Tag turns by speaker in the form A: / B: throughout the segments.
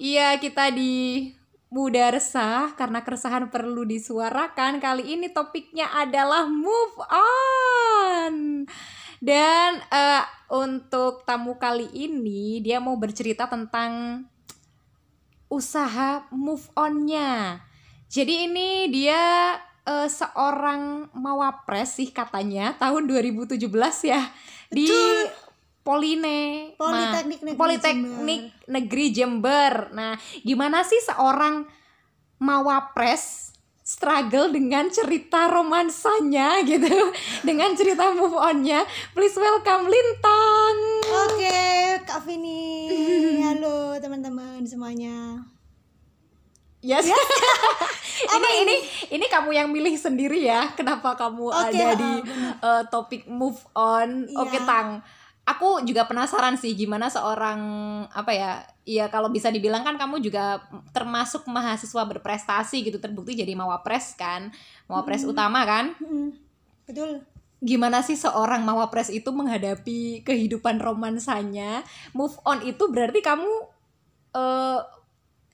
A: iya kita di Muda Resah karena keresahan perlu disuarakan. Kali ini topiknya adalah move on. Dan eh, untuk tamu kali ini dia mau bercerita tentang usaha move on-nya. Jadi ini dia eh, seorang mawapres sih katanya tahun 2017 ya di Poline
B: Politeknik Negeri
A: Politeknik Negeri Jember. Nah, gimana sih seorang mawapres struggle dengan cerita romansanya gitu, dengan cerita move on-nya? Please welcome Lintang.
B: Oke, Kak Vini. Halo teman-teman semuanya.
A: Yes. ini ini ini kamu yang milih sendiri ya. Kenapa kamu
B: Oke,
A: ada di eh, topik move on?
B: Iya.
A: Oke, Tang. Aku juga penasaran sih gimana seorang apa ya? Iya kalau bisa dibilang kan kamu juga termasuk mahasiswa berprestasi gitu terbukti jadi mawapres kan. Mawapres utama kan?
B: Mm, Betul.
A: Gimana sih seorang mawapres itu menghadapi kehidupan romansanya? Move on itu berarti kamu eh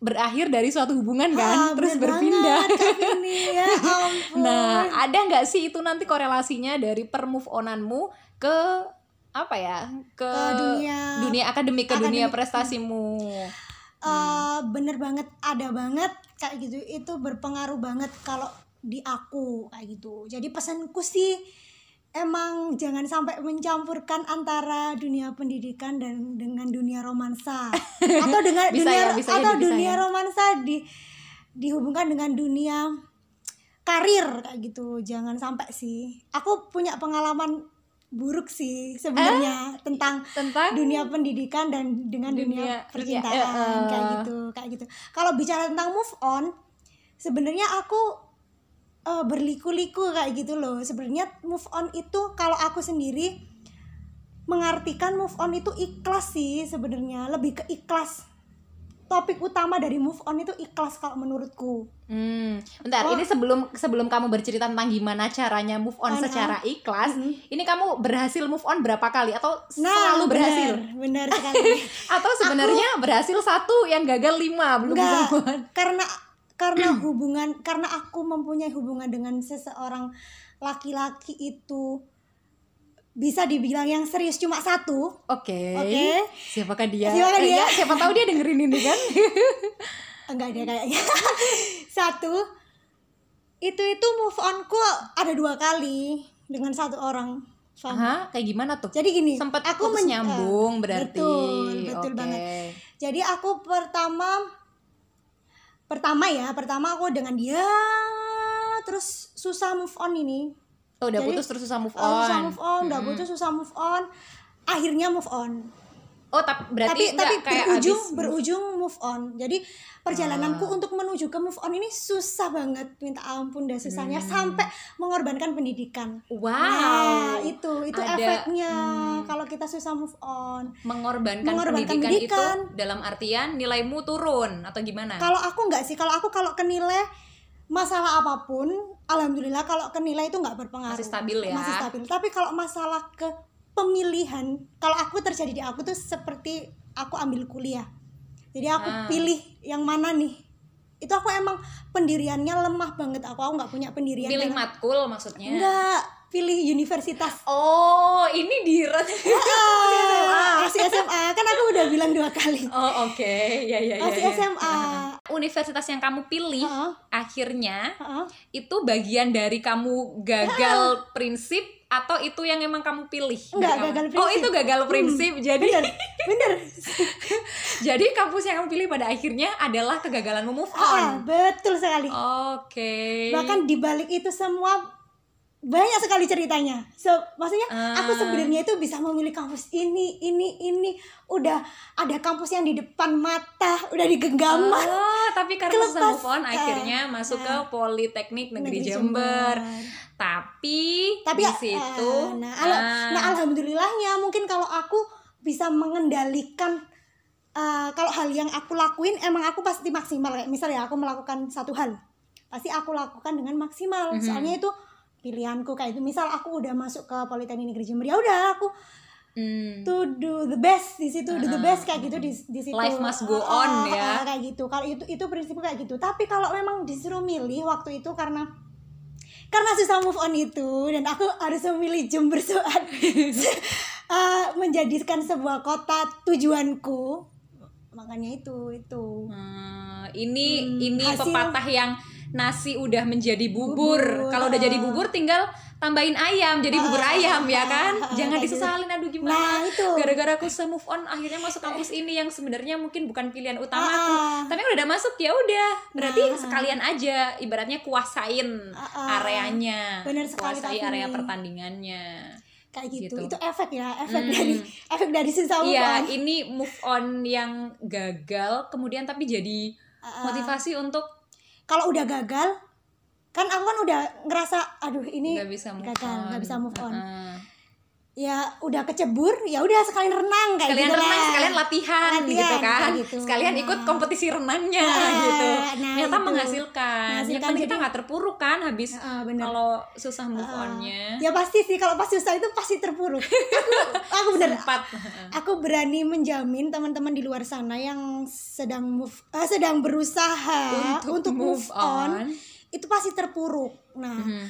A: berakhir dari suatu hubungan kan,
B: Ah,
A: terus berpindah.
B: Vini. Ya ampun.
A: Nah, ada nggak sih itu nanti korelasinya dari per move onanmu ke apa ya? Ke,
B: Ke dunia-
A: dunia akademik, ke dunia prestasimu.
B: Eh, bener banget, ada banget kayak gitu. Itu berpengaruh banget kalau di aku kayak gitu. Jadi pesanku sih emang jangan sampai mencampurkan antara dunia pendidikan dan dengan dunia romansa atau dengan
A: Bisa
B: dunia
A: ya, bisa
B: atau
A: jadi, bisa
B: dunia
A: ya.
B: romansa di dihubungkan dengan dunia karir kayak gitu. Jangan sampai sih. Aku punya pengalaman buruk sih sebenarnya tentang
A: Tentang
B: dunia pendidikan dan dengan dunia,
A: Dunia-
B: percintaan
A: iya, eh, eh.
B: kayak gitu kayak gitu. Kalau bicara tentang move on sebenarnya aku eh, berliku-liku kayak gitu loh. Sebenarnya move on itu kalau aku sendiri mengartikan move on itu ikhlas sih sebenarnya. Lebih ke ikhlas topik utama dari move on itu ikhlas kalau menurutku
A: Hmm, bentar,
B: Oh.
A: ini sebelum sebelum kamu bercerita tentang gimana caranya move on
B: On,
A: secara ikhlas,
B: Mhm.
A: ini kamu berhasil move on berapa kali atau
B: nah
A: selalu berhasil?
B: benar benar sekali
A: Atau sebenarnya berhasil satu yang gagal lima belum
B: Enggak,
A: move on?
B: karena karena hubungan karena aku mempunyai hubungan dengan seseorang laki-laki itu bisa dibilang yang serius cuma satu.
A: Oke.
B: Oke.
A: Siapakah dia?
B: Siapakah
A: Eh,
B: dia?
A: ya, siapa tahu dia dengerin ini kan?
B: Enggak ada kayaknya. satu. Itu itu move onku ada dua kali dengan satu orang. Faham?
A: Hah, kayak gimana tuh?
B: Jadi gini,
A: Sempat
B: aku
A: putus
B: men-
A: nyambung
B: eh,
A: berarti.
B: Betul, betul
A: Oke.
B: banget. Jadi aku pertama pertama ya, pertama aku dengan dia terus susah move on ini.
A: Oh, udah
B: Jadi,
A: putus terus susah move
B: susah
A: on.
B: move on, udah
A: Mm-mm.
B: putus susah move on. Akhirnya move on.
A: Oh, tapi berarti
B: tapi
A: enggak
B: tapi
A: kayak
B: berujung
A: abis-
B: berujung move on. Jadi perjalananku
A: Ah.
B: untuk menuju ke move on ini susah banget, minta ampun dan susahnya
A: Hmm.
B: sampai mengorbankan pendidikan.
A: Wow.
B: Nah, itu itu
A: Ada,
B: efeknya
A: hmm.
B: kalau kita susah move on.
A: mengorbankan,
B: Mengorbankan
A: pendidikan,
B: pendidikan.
A: itu dalam artian nilaimu turun atau gimana?
B: Kalau aku nggak sih, kalau aku kalau kenilai masalah apa pun, alhamdulillah kalau kenilai itu nggak berpengaruh.
A: Masih stabil ya.
B: Masih stabil. Tapi kalau masalah ke pemilihan, kalau aku terjadi di aku tuh seperti aku ambil kuliah. Jadi aku
A: Ah.
B: pilih yang mana nih. Itu aku emang pendiriannya lemah banget. Aku aku nggak punya pendirian.
A: Pilih
B: dalam-
A: matkul maksudnya.
B: Enggak, pilih universitas.
A: Oh, ini di
B: Ah, masih SMA. Kan aku udah bilang dua kali.
A: Oh, oke. Ya ya ya.
B: Masih
A: ya.
B: SMA.
A: Universitas yang kamu pilih
B: Heeh,
A: akhirnya
B: heeh.
A: itu bagian dari kamu gagal prinsip atau itu yang emang kamu pilih?
B: Enggak, gagal
A: Oh,
B: prinsip.
A: itu gagal prinsip. Jadi
B: Bener, bener.
A: jadi kampus yang kamu pilih pada akhirnya adalah kegagalanmu move
B: Ah,
A: on.
B: betul sekali.
A: Oke.
B: Bahkan di balik itu semua banyak sekali ceritanya. So, maksudnya aku
A: Ah.
B: sebenarnya itu bisa memilih kampus ini, ini, ini. Udah ada kampus yang di depan mata, udah digenggaman.
A: Oh, tapi karena susah move on akhirnya
B: Ah,
A: masuk
B: ah.
A: ke Politeknik Negeri,
B: Negeri
A: Jember.
B: Jember.
A: Tapi,
B: Tapi
A: di
B: ah,
A: situ
B: nah, ala-
A: ah,
B: nah, alhamdulillahnya mungkin kalau aku bisa mengendalikan uh, kalau hal yang aku lakuin emang aku pasti maksimal kayak misalnya aku melakukan satu hal pasti aku lakukan dengan maksimal
A: Mhm.
B: soalnya itu pilihanku kayak itu misal aku udah masuk ke Politeknik Negeri Jember ya udah aku
A: Hmm.
B: to do the best di situ do the
A: Uh-uh.
B: best kayak gitu di di situ
A: Life must go
B: Ah,
A: on,
B: ah,
A: ya.
B: ah, kayak gitu kalau itu itu prinsipku kayak gitu tapi kalau memang disuruh milih waktu itu karena karena susah move on itu dan aku harus memilih Jember saat eh, menjadikan sebuah kota tujuanku makanya itu itu
A: Hmm, ini
B: Hmm,
A: ini
B: hasil-
A: pepatah yang nasi udah menjadi bubur.
B: Bubur,
A: Kalau udah
B: ah.
A: jadi bubur tinggal tambahin ayam jadi bubur
B: Ah,
A: ayam ya
B: ah,
A: kan.
B: ah, ah,
A: Jangan
B: gitu.
A: disesalin aduh
B: nah
A: gimana.
B: itu
A: Gara-gara aku susah move on akhirnya masuk kampus ini yang sebenarnya mungkin bukan pilihan utama aku.
B: Ah,
A: Tapi kalau udah masuk ya udah. Berarti
B: Nah.
A: sekalian aja ibaratnya kuasain
B: Ah, ah.
A: areanya.
B: Bener sekali,
A: Kuasai
B: Kak
A: area pertandingannya.
B: kayak gitu.
A: gitu.
B: itu efek ya efek
A: Hmm.
B: dari efek dari move
A: Iya, ini move on yang gagal kemudian tapi jadi
B: Ah, ah.
A: motivasi untuk
B: kalau udah gagal kan aku kan udah ngerasa aduh ini
A: nggak bisa move
B: gagal, nggak bisa move on.
A: Heeh.
B: Ya udah kecebur ya udah sekalian renang kayak
A: sekalian
B: gitu
A: renang,
B: lah.
A: sekalian latihan,
B: Latihan,
A: gitu kan.
B: gitu.
A: Sekalian ikut kompetisi renangnya
B: Nah,
A: gitu.
B: nah
A: Ternyata
B: itu.
A: menghasilkan. Ya
B: Menghasilkan,
A: kan kita nggak terpuruk kan habis
B: bener.
A: kalau susah move
B: Ah,
A: onnya.
B: ya pasti sih kalau pas susah itu pasti terpuruk aku aku bener
A: Sempat.
B: aku berani menjamin teman-teman di luar sana yang sedang move eh, sedang berusaha untuk, move, on, itu pasti terpuruk nah
A: Mhm.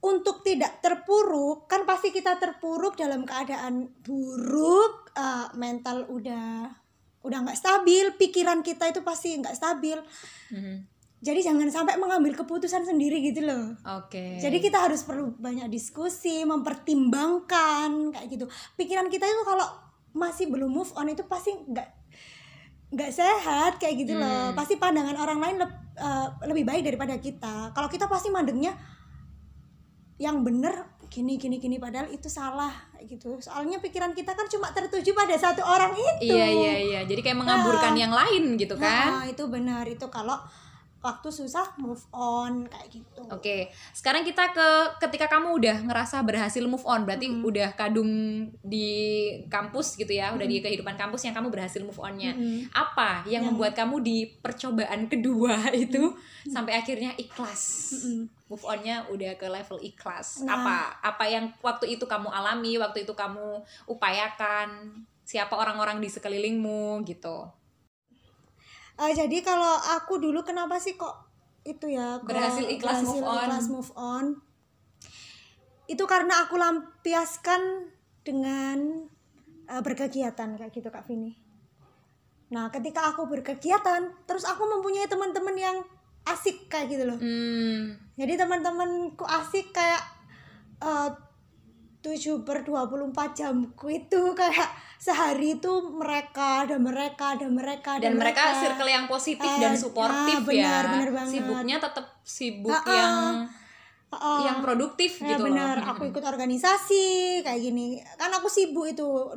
B: Untuk tidak terpuruk kan pasti kita terpuruk dalam keadaan buruk eh, mental udah udah nggak stabil pikiran kita itu pasti nggak stabil
A: Mhm.
B: jadi jangan sampai mengambil keputusan sendiri gitu loh
A: Oke.
B: jadi kita harus perlu banyak diskusi mempertimbangkan kayak gitu pikiran kita itu kalau masih belum move on itu pasti nggak nggak sehat kayak gitu loh
A: Hmm.
B: pasti pandangan orang lain leb- eh, lebih baik daripada kita kalau kita pasti mandengnya yang bener gini gini gini padahal itu salah gitu soalnya pikiran kita kan cuma tertuju pada satu orang itu
A: Iya iya iya. Jadi kayak mengaburkan
B: Ah.
A: yang lain gitu kan.
B: Nah, itu benar itu kalau waktu susah move on kayak gitu
A: Oke, sekarang kita ke ketika kamu udah ngerasa berhasil move on, berarti
B: Mm-mm.
A: udah kadung di kampus gitu ya, udah di kehidupan kampus yang kamu berhasil move onnya.
B: Mm-mm.
A: Apa yang
B: Yang-
A: membuat kamu di percobaan kedua itu sampai akhirnya ikhlas?
B: Mm-mm.
A: Move onnya udah ke level ikhlas.
B: Nah.
A: Apa apa yang waktu itu kamu alami, waktu itu kamu upayakan? Siapa orang-orang di sekelilingmu gitu?
B: Eh, jadi kalau aku dulu kenapa sih kok itu ya
A: Berhasil ikhlas move on.
B: ikhlas move on? Itu karena aku lampiaskan dengan eh, berkegiatan kayak gitu kak Vini. Nah ketika aku berkegiatan terus aku mempunyai teman-teman yang asik kayak gitu loh.
A: Hmm,
B: jadi teman-temanku asik kayak eh, 7 per 24 jamku itu kayak sehari itu mereka ada mereka ada mereka ada
A: dan mereka circle yang positif
B: Ah,
A: dan suportif
B: ah, benar,
A: ya
B: benar banget.
A: sibuknya tetap sibuk
B: Ah, ah.
A: yang
B: Oh,
A: yang produktif
B: ya
A: gitu
B: benar
A: loh
B: aku ikut organisasi kayak gini kan aku sibuk itu 24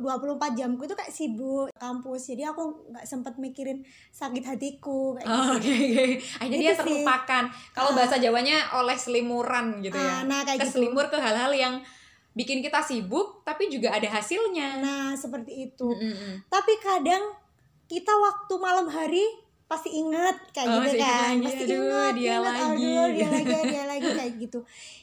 B: jamku itu kayak sibuk kampus jadi aku nggak sempet mikirin sakit hatiku kayak
A: Oh,
B: gitu
A: Oke, oke. Akhirnya dia
B: Itu sih.
A: terlupakan. Kalau
B: Ah.
A: bahasa Jawanya oleh selimuran gitu ya.
B: Ah, nah, kayak gitu.
A: Keselimur ke hal-hal yang bikin kita sibuk tapi juga ada hasilnya.
B: nah seperti itu
A: Mm-mm.
B: tapi kadang kita waktu malam hari pasti inget kayak
A: Oh,
B: gitu kan
A: lagi,
B: pasti
A: aduh,
B: inget
A: dia
B: inget,
A: lagi.
B: aduh, dia lagi dia lagi kayak gitu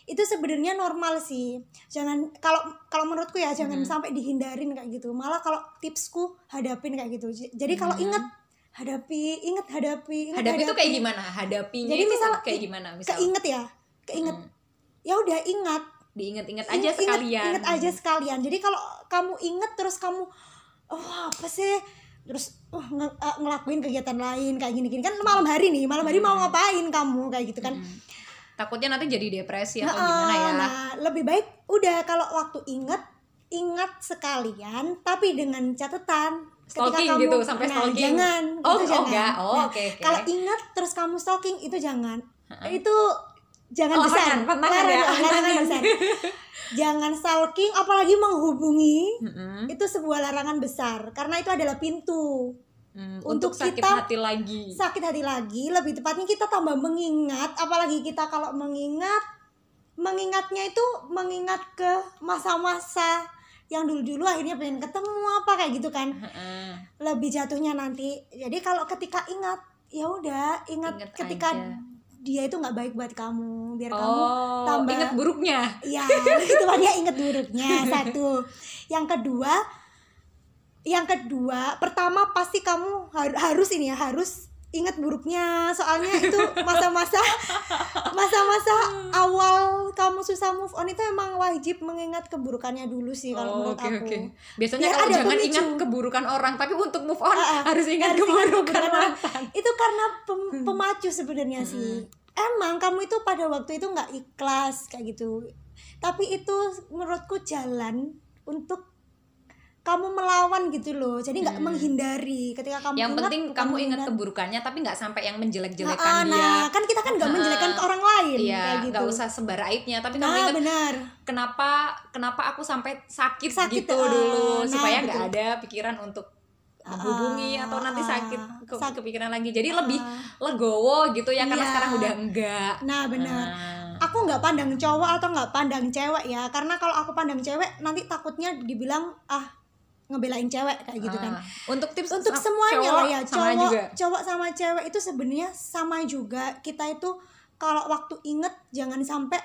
B: itu sebenarnya normal sih jangan kalau kalau menurutku ya jangan
A: Hmm.
B: sampai dihindarin kayak gitu malah kalau tipsku hadapin kayak gitu jadi kalau
A: Hmm.
B: inget hadapi inget hadapi inget
A: Hadapi itu kayak gimana? Hadapinya
B: Jadi
A: itu
B: misal-
A: kayak gimana? Misal
B: keinget ya keinget
A: Hmm.
B: ya udah ingat
A: diinget-inget aja
B: Inget-
A: sekalian.
B: inget aja sekalian jadi kalau kamu inget terus kamu oh apa sih terus oh, nge- eh, ngelakuin kegiatan lain kayak gini-gini kan malam hari nih malam hari mau
A: Hmm.
B: ngapain kamu kayak gitu kan
A: Mm. Takutnya nanti jadi depresi atau
B: Nah,
A: gimana ya?
B: nah lebih baik udah kalau waktu inget ingat sekalian tapi dengan catatan
A: Stalking gitu, sampai
B: nah,
A: stalking.
B: jangan
A: Oh,
B: itu
A: oh
B: jangan.
A: enggak. Oh,
B: Nah,
A: oke, oke.
B: kalau ingat terus kamu stalking itu jangan
A: Heeh.
B: itu jangan
A: Oh,
B: besar
A: larangan, ya,
B: Larangan, besar jangan stalking apalagi menghubungi
A: Mm-mm.
B: itu sebuah larangan besar. Karena itu adalah pintu.
A: Mm,
B: Untuk
A: untuk sakit
B: kita-
A: hati lagi.
B: sakit hati lagi lebih tepatnya kita tambah mengingat. Apalagi kita kalau mengingat mengingatnya itu mengingat ke masa-masa yang dulu-dulu akhirnya pengen ketemu apa kayak gitu kan. Lebih jatuhnya nanti. Jadi kalau ketika ingat ya udah ingat,
A: Ingat
B: ketika
A: aja.
B: Dia itu nggak baik buat kamu biar kamu
A: oh
B: tambah-
A: ingat buruknya
B: Iya, itu dia inget buruknya satu. Yang kedua, yang kedua, pertama pasti kamu har- harus ini ya harus ingat buruknya. Soalnya itu masa-masa masa-masa awal kamu susah move on itu emang wajib mengingat keburukannya dulu sih kalau
A: Oh,
B: menurut
A: oke
B: aku.
A: oke. Biasanya
B: Biar
A: kalau
B: ada
A: jangan
B: pemicu.
A: ingat keburukan orang, tapi untuk move on
B: ah,
A: harus ingat
B: harus ingat
A: keburukan
B: keburukan
A: orang.
B: Itu karena pem- pemacu sebenarnya sih. Emang kamu itu pada waktu itu nggak ikhlas kayak gitu. Tapi itu menurutku jalan untuk kamu melawan gitu loh. Jadi nggak menghindari ketika kamu
A: Yang
B: ingat,
A: penting kamu ingat keburukannya, tapi nggak sampai yang
B: Nah,
A: menjelek-jelekan
B: ah,
A: dia.
B: nah, kan kita kan nggak
A: Ah,
B: menjelekkan ke orang lain
A: Iya,
B: kayak gitu.
A: nggak usah sebar aibnya, tapi kamu
B: Nah,
A: ingat
B: benar.
A: kenapa kenapa aku sampai sakit,
B: Sakit,
A: gitu
B: ah,
A: dulu
B: nah,
A: supaya nggak ada pikiran untuk menghubungi
B: Ah,
A: atau nanti sakit ke,
B: sak-
A: kepikiran lagi. Jadi lebih
B: Ah.
A: legowo gitu ya karena
B: Iya.
A: sekarang udah enggak.
B: Nah, benar.
A: Nah.
B: aku nggak pandang cowok atau nggak pandang cewek ya karena kalau aku pandang cewek nanti takutnya dibilang ah ngebelain cewek kayak gitu kan
A: Untuk tips
B: untuk semuanya
A: cowok
B: lah ya
A: sama
B: cowok
A: juga.
B: cowok sama cewek itu sebenarnya sama juga kita itu kalau waktu inget jangan sampai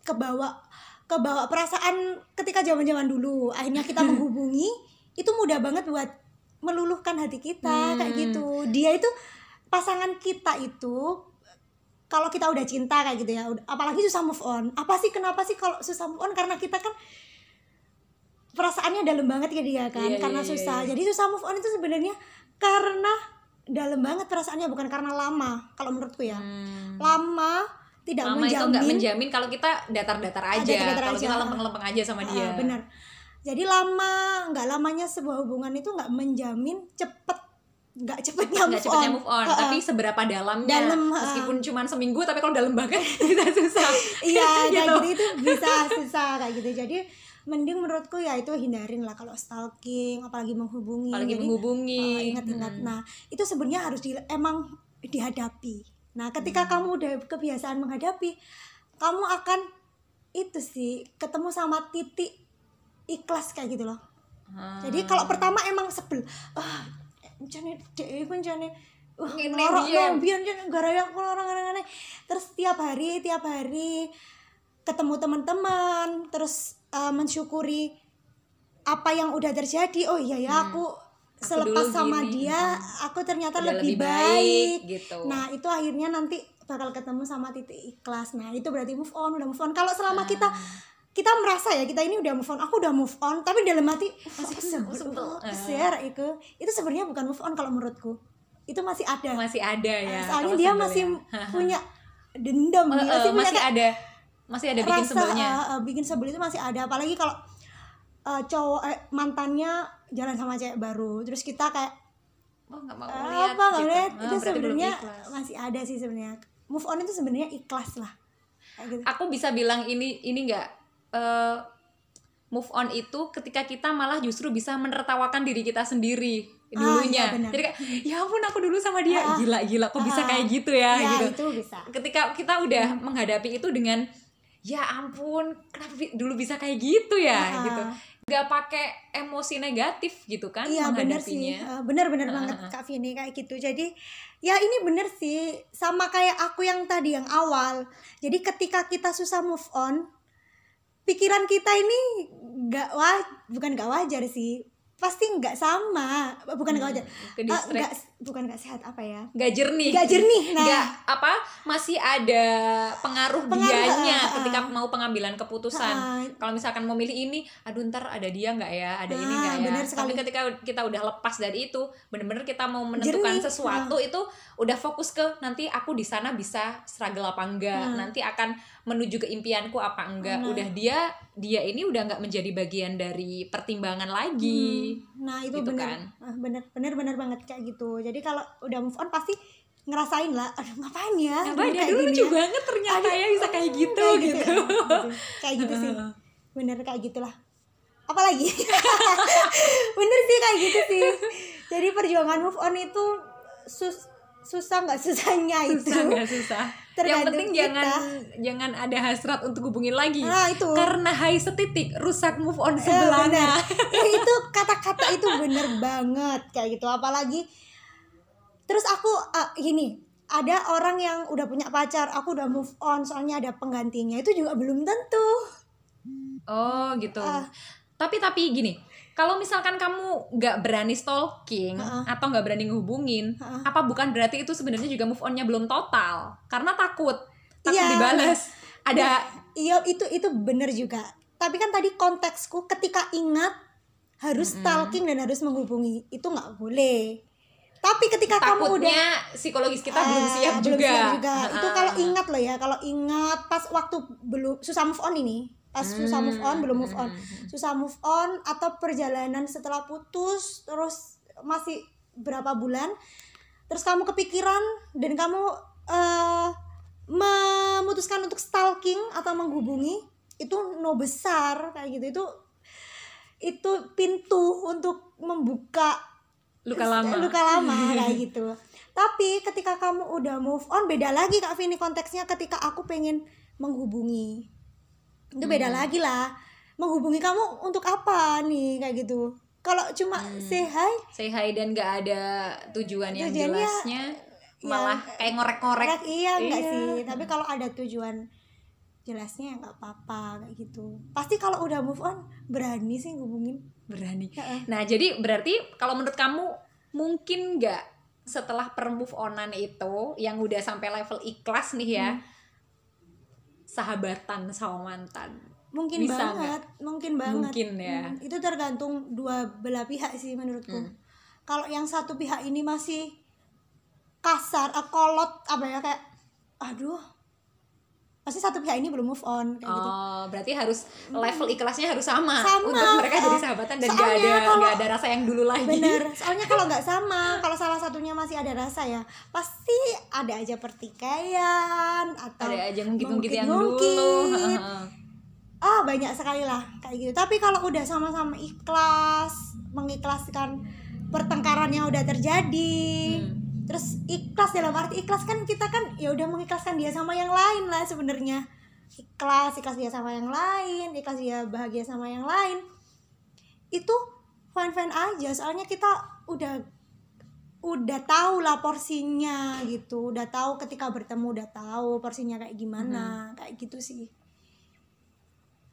B: kebawa kebawa perasaan ketika zaman zaman dulu akhirnya kita menghubungi itu mudah banget buat meluluhkan hati kita kayak
A: Hmm.
B: gitu dia itu pasangan kita itu kalau kita udah cinta kayak gitu ya apalagi susah move on apa sih kenapa sih kalau susah move on karena kita kan perasaannya dalam banget ya dia kan
A: Iya,
B: karena
A: iya,
B: susah
A: iya.
B: jadi susah move on itu sebenarnya karena dalam banget perasaannya bukan karena lama kalau menurutku ya
A: Hmm.
B: lama tidak
A: Lama itu
B: menjamin
A: nggak menjamin kalau kita datar-datar aja,
B: datar-datar
A: kalau
B: aja.
A: kita lempeng-lempeng aja sama dia.
B: Ah, benar jadi lama nggak lamanya sebuah hubungan itu nggak menjamin cepet nggak cepetnya move
A: cepetnya
B: on,
A: move on,
B: Ah, ah.
A: tapi seberapa dalamnya.
B: Dalam, ah.
A: Meskipun cuma seminggu, tapi kalau dalam banget bisa susah.
B: iya kayak
A: Gitu.
B: gitu itu bisa susah kayak gitu jadi mending menurutku ya itu hindarin lah kalau stalking apalagi menghubungi
A: Apalagi
B: Jadi,
A: menghubungi.
B: Oh, ingat-ingat.
A: Hmm.
B: Nah, itu sebenarnya harus di, emang dihadapi. Nah, ketika
A: Hmm.
B: kamu udah kebiasaan menghadapi, kamu akan itu sih ketemu sama titik ikhlas kayak gitu loh.
A: Ah.
B: Jadi kalau pertama emang sebel, ah, jane dek iku jane Wah, ngorok biar jane gara ya orang aneh Terus tiap hari, tiap hari ketemu teman-teman, terus eh, mensyukuri apa yang udah terjadi. Oh iya ya,
A: Hmm.
B: aku selepas sama
A: gini.
B: dia,
A: Hmm.
B: aku ternyata
A: Udah
B: lebih, baik.
A: gitu.
B: Nah, itu akhirnya nanti bakal ketemu sama titik ikhlas. Nah, itu berarti move on, udah move on. Kalau selama
A: Ah.
B: kita kita merasa ya kita ini udah move on, aku udah move on, tapi dalam hati masih
A: sebel.
B: share itu. Itu sebenarnya bukan move on kalau menurutku. Itu masih ada.
A: masih ada ya.
B: Soalnya dia
A: sebelnya.
B: masih punya dendam, dia
A: eh,
B: masih punya
A: masih
B: kayak
A: ada masih ada bikin
B: rasa
A: sebelnya.
B: eh, eh, bikin sebel itu masih ada. Apalagi kalau eh, cowok eh, mantannya jalan sama cewek baru, terus kita kayak
A: Oh, nggak mau
B: "Ah,
A: lihat.
B: apa nggak
A: gitu.
B: lihat
A: Ah,
B: itu sebenarnya masih ada sih sebenarnya move on itu sebenarnya ikhlas lah gitu
A: aku bisa bilang ini ini enggak eh, move on itu ketika kita malah justru bisa menertawakan diri kita sendiri
B: Ah,
A: dulunya.
B: iya, benar.
A: Jadi kayak ya ampun aku dulu sama dia
B: Ah,
A: gila gila kok bisa
B: ah,
A: kayak gitu ya,
B: ya
A: gitu.
B: itu bisa
A: Ketika kita udah menghadapi itu dengan ya ampun kenapa dulu bisa kayak gitu ya
B: Ah,
A: gitu. Gak pakai emosi negatif gitu kan
B: iya benar sih benar-benar
A: Ah,
B: banget
A: ah, ah.
B: kak Vini kayak gitu jadi ya ini bener sih sama kayak aku yang tadi yang awal jadi ketika kita susah move on pikiran kita ini nggak wah bukan nggak wajar sih pasti nggak sama. Bukan nggak wajar.
A: Ke
B: Eh, nggak bukan nggak sehat apa ya?
A: Gak jernih.
B: nggak jernih nah.
A: Nggak apa masih ada pengaruh,
B: Pengaruh,
A: dianya
B: ah, ah.
A: ketika mau pengambilan keputusan.
B: Ah,
A: kalau misalkan mau milih ini aduh ntar ada dia nggak ya? Ada ini
B: Nah,
A: nggak ya?
B: benar
A: tapi ketika kita udah lepas dari itu bener-bener kita mau menentukan
B: Jernih,
A: sesuatu itu udah fokus ke nanti aku di sana bisa struggle apa enggak
B: Nah.
A: nanti akan menuju ke impianku apa enggak
B: Nah.
A: udah dia dia ini udah nggak menjadi bagian dari pertimbangan lagi.
B: Hmm, nah itu
A: Gitu
B: bener.
A: kan.
B: Ah, bener. Bener bener banget kayak gitu. Jadi kalau udah move on pasti ngerasain lah aduh ngapain ya?
A: Dia
B: kayak
A: dulu lucu
B: ya.
A: banget ternyata
B: Aduh,
A: ya bisa kayak gitu
B: kayak
A: gitu,
B: ya, gitu. kayak gitu sih. Bener kayak gitulah. Apalagi? Bener sih kayak gitu sih. Jadi perjuangan move on itu sus susah nggak? Susahnya itu.
A: Susah nggak? Susah yang penting
B: kita.
A: jangan jangan ada hasrat untuk hubungin lagi
B: nah itu
A: karena hai setitik rusak move on
B: Eh,
A: sebelahnya
B: bener. Ya, itu kata-kata itu bener banget kayak gitu apalagi terus aku ah, gini ada orang yang udah punya pacar aku udah move on soalnya ada penggantinya itu juga belum tentu
A: Oh gitu.
B: Ah.
A: Tapi tapi gini, kalau misalkan kamu nggak berani stalking
B: Ah.
A: atau nggak berani ngehubungin,
B: Ah.
A: apa bukan berarti itu sebenarnya juga move onnya belum total? Karena takut, takut
B: Iya.
A: dibales. Ada
B: iya itu itu bener juga tapi kan tadi konteksku ketika ingat harus
A: Mm-mm.
B: stalking dan harus menghubungi itu nggak boleh tapi ketika kamu udah
A: takutnya psikologis kita belum
B: Ah,
A: siap
B: belum
A: juga.
B: siap juga. itu
A: Ah.
B: kalau ingat loh ya kalau ingat pas waktu belum susah move on ini pas susah move on belum move on
A: Hmm.
B: susah move on atau perjalanan setelah putus terus masih berapa bulan terus kamu kepikiran dan kamu eh, memutuskan untuk stalking atau menghubungi itu no besar kayak gitu itu itu pintu untuk membuka
A: Luka lama.
B: luka lama kayak gitu tapi ketika kamu udah move on beda lagi kak Vini konteksnya ketika aku pengen menghubungi itu beda
A: Hmm.
B: lagi lah menghubungi kamu untuk apa nih kayak gitu kalau cuma
A: Hmm.
B: say hi
A: Say hi dan nggak ada tujuan yang
B: Tujuannya,
A: jelasnya,
B: ya,
A: malah kayak ngorek-ngorek.
B: Iya enggak
A: Iya.
B: sih tapi kalau ada tujuan jelasnya ya nggak apa-apa kayak gitu pasti kalau udah move on berani sih ngubungin
A: Berani. Nah, jadi berarti kalau menurut kamu mungkin nggak setelah per move onan itu yang udah sampai level ikhlas nih ya,
B: Hmm.
A: Sahabatan sama mantan.
B: mungkin
A: Bisa
B: banget mungkin banget
A: Mungkin ya.
B: Hmm, itu tergantung dua belah pihak sih menurutku
A: Hmm.
B: kalau yang satu pihak ini masih kasar kolot apa ya kayak aduh pasti satu pihak ini belum move on kayak gitu
A: Oh, berarti harus level ikhlasnya harus sama,
B: Sama,
A: untuk mereka jadi sahabatan dan
B: soalnya
A: ada
B: kalau-
A: nggak ada rasa yang dulu lagi.
B: bener soalnya kalau nggak sama kalau salah satunya masih ada rasa ya pasti ada aja pertikaian atau
A: Ada aja mungkin-mungkin yang dulu.
B: ah banyak sekali lah kayak gitu tapi kalau udah sama-sama ikhlas mengikhlaskan pertengkaran yang udah terjadi
A: Hmm.
B: Terus ikhlas dalam arti ikhlas kan kita kan ya udah mengikhlaskan dia sama yang lain lah sebenarnya. Ikhlas ikhlas dia sama yang lain ikhlas dia bahagia sama yang lain. Itu fine fine aja soalnya kita udah udah tahu lah porsinya gitu. Udah tahu ketika bertemu udah tahu porsinya kayak gimana. Kayak gitu sih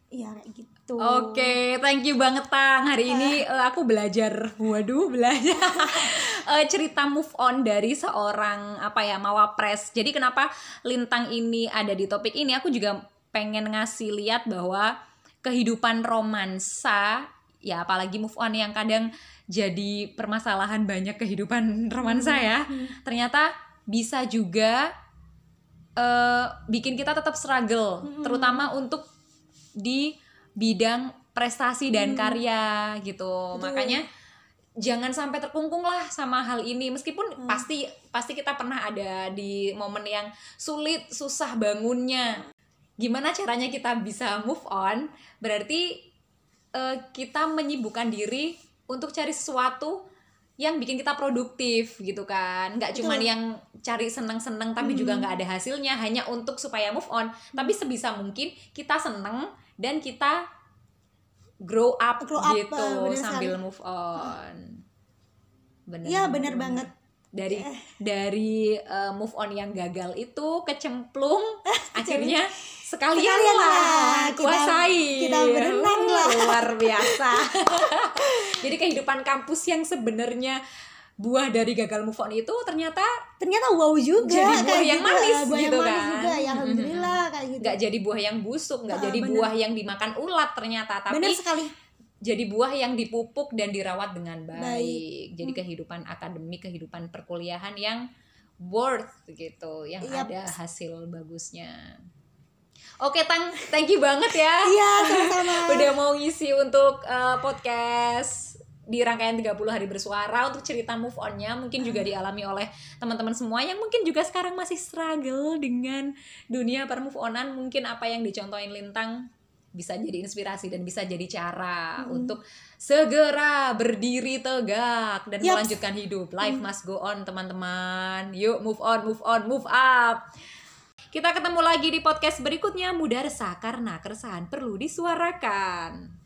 B: iya kayak gitu
A: Oke, thank you banget Tang. Hari ini eh, aku belajar, waduh belajar eh, cerita move on dari seorang apa ya mawapres. Jadi kenapa Lintang ini ada di topik ini? Aku juga pengen ngasih lihat bahwa kehidupan romansa, ya apalagi move on yang kadang jadi permasalahan banyak kehidupan romansa ya. Ternyata bisa juga eh, bikin kita tetap struggle,
B: Mm-mm.
A: terutama untuk di bidang prestasi dan
B: Hmm.
A: karya gitu.
B: Betul.
A: Makanya jangan sampai terkungkung lah sama hal ini meskipun
B: Hmm.
A: pasti pasti kita pernah ada di momen yang sulit, susah bangunnya. Gimana caranya kita bisa move on? Berarti eh, kita menyibukkan diri untuk cari sesuatu yang bikin kita produktif gitu kan nggak
B: Betul.
A: yang cari seneng-seneng tapi juga
B: Hmm.
A: nggak ada hasilnya hanya untuk supaya move on tapi sebisa mungkin kita seneng dan kita grow up
B: Grow up,
A: gitu
B: eh, bener
A: sambil
B: sekali.
A: move on bener
B: Iya bener banget
A: dari dari eh, move on yang gagal itu kecemplung akhirnya sekalian,
B: Sekalian
A: lah
B: lah, kita-
A: kuasai
B: kita berenang
A: Uh,
B: lah.
A: luar biasa jadi kehidupan kampus yang sebenarnya buah dari gagal move on itu ternyata
B: ternyata wow juga
A: Jadi buah yang
B: gitu.
A: manis
B: buah
A: gitu
B: yang manis
A: kan.
B: juga ya
A: nggak jadi buah yang busuk nggak
B: Ah,
A: jadi
B: bener.
A: buah yang dimakan ulat ternyata tapi
B: bener sekali
A: jadi buah yang dipupuk dan dirawat dengan baik.
B: Baik.
A: Jadi
B: Hmm.
A: kehidupan akademik, kehidupan perkuliahan yang worth gitu, yang
B: Yap.
A: ada hasil bagusnya. Oke, Tang, thank you banget ya.
B: iya sama-sama
A: Udah mau ngisi untuk uh, podcast di rangkaian 30 hari bersuara untuk cerita move on-nya mungkin juga
B: Hmm.
A: dialami oleh teman-teman semua yang mungkin juga sekarang masih struggle dengan dunia per move onan mungkin apa yang dicontohin Lintang bisa jadi inspirasi dan bisa jadi cara
B: Mm.
A: untuk segera berdiri tegak dan
B: Yaps.
A: melanjutkan hidup. Life must go on, teman-teman. Yuk move on, move on, move up. Kita ketemu lagi di podcast berikutnya Mudah Resah karena keresahan perlu disuarakan.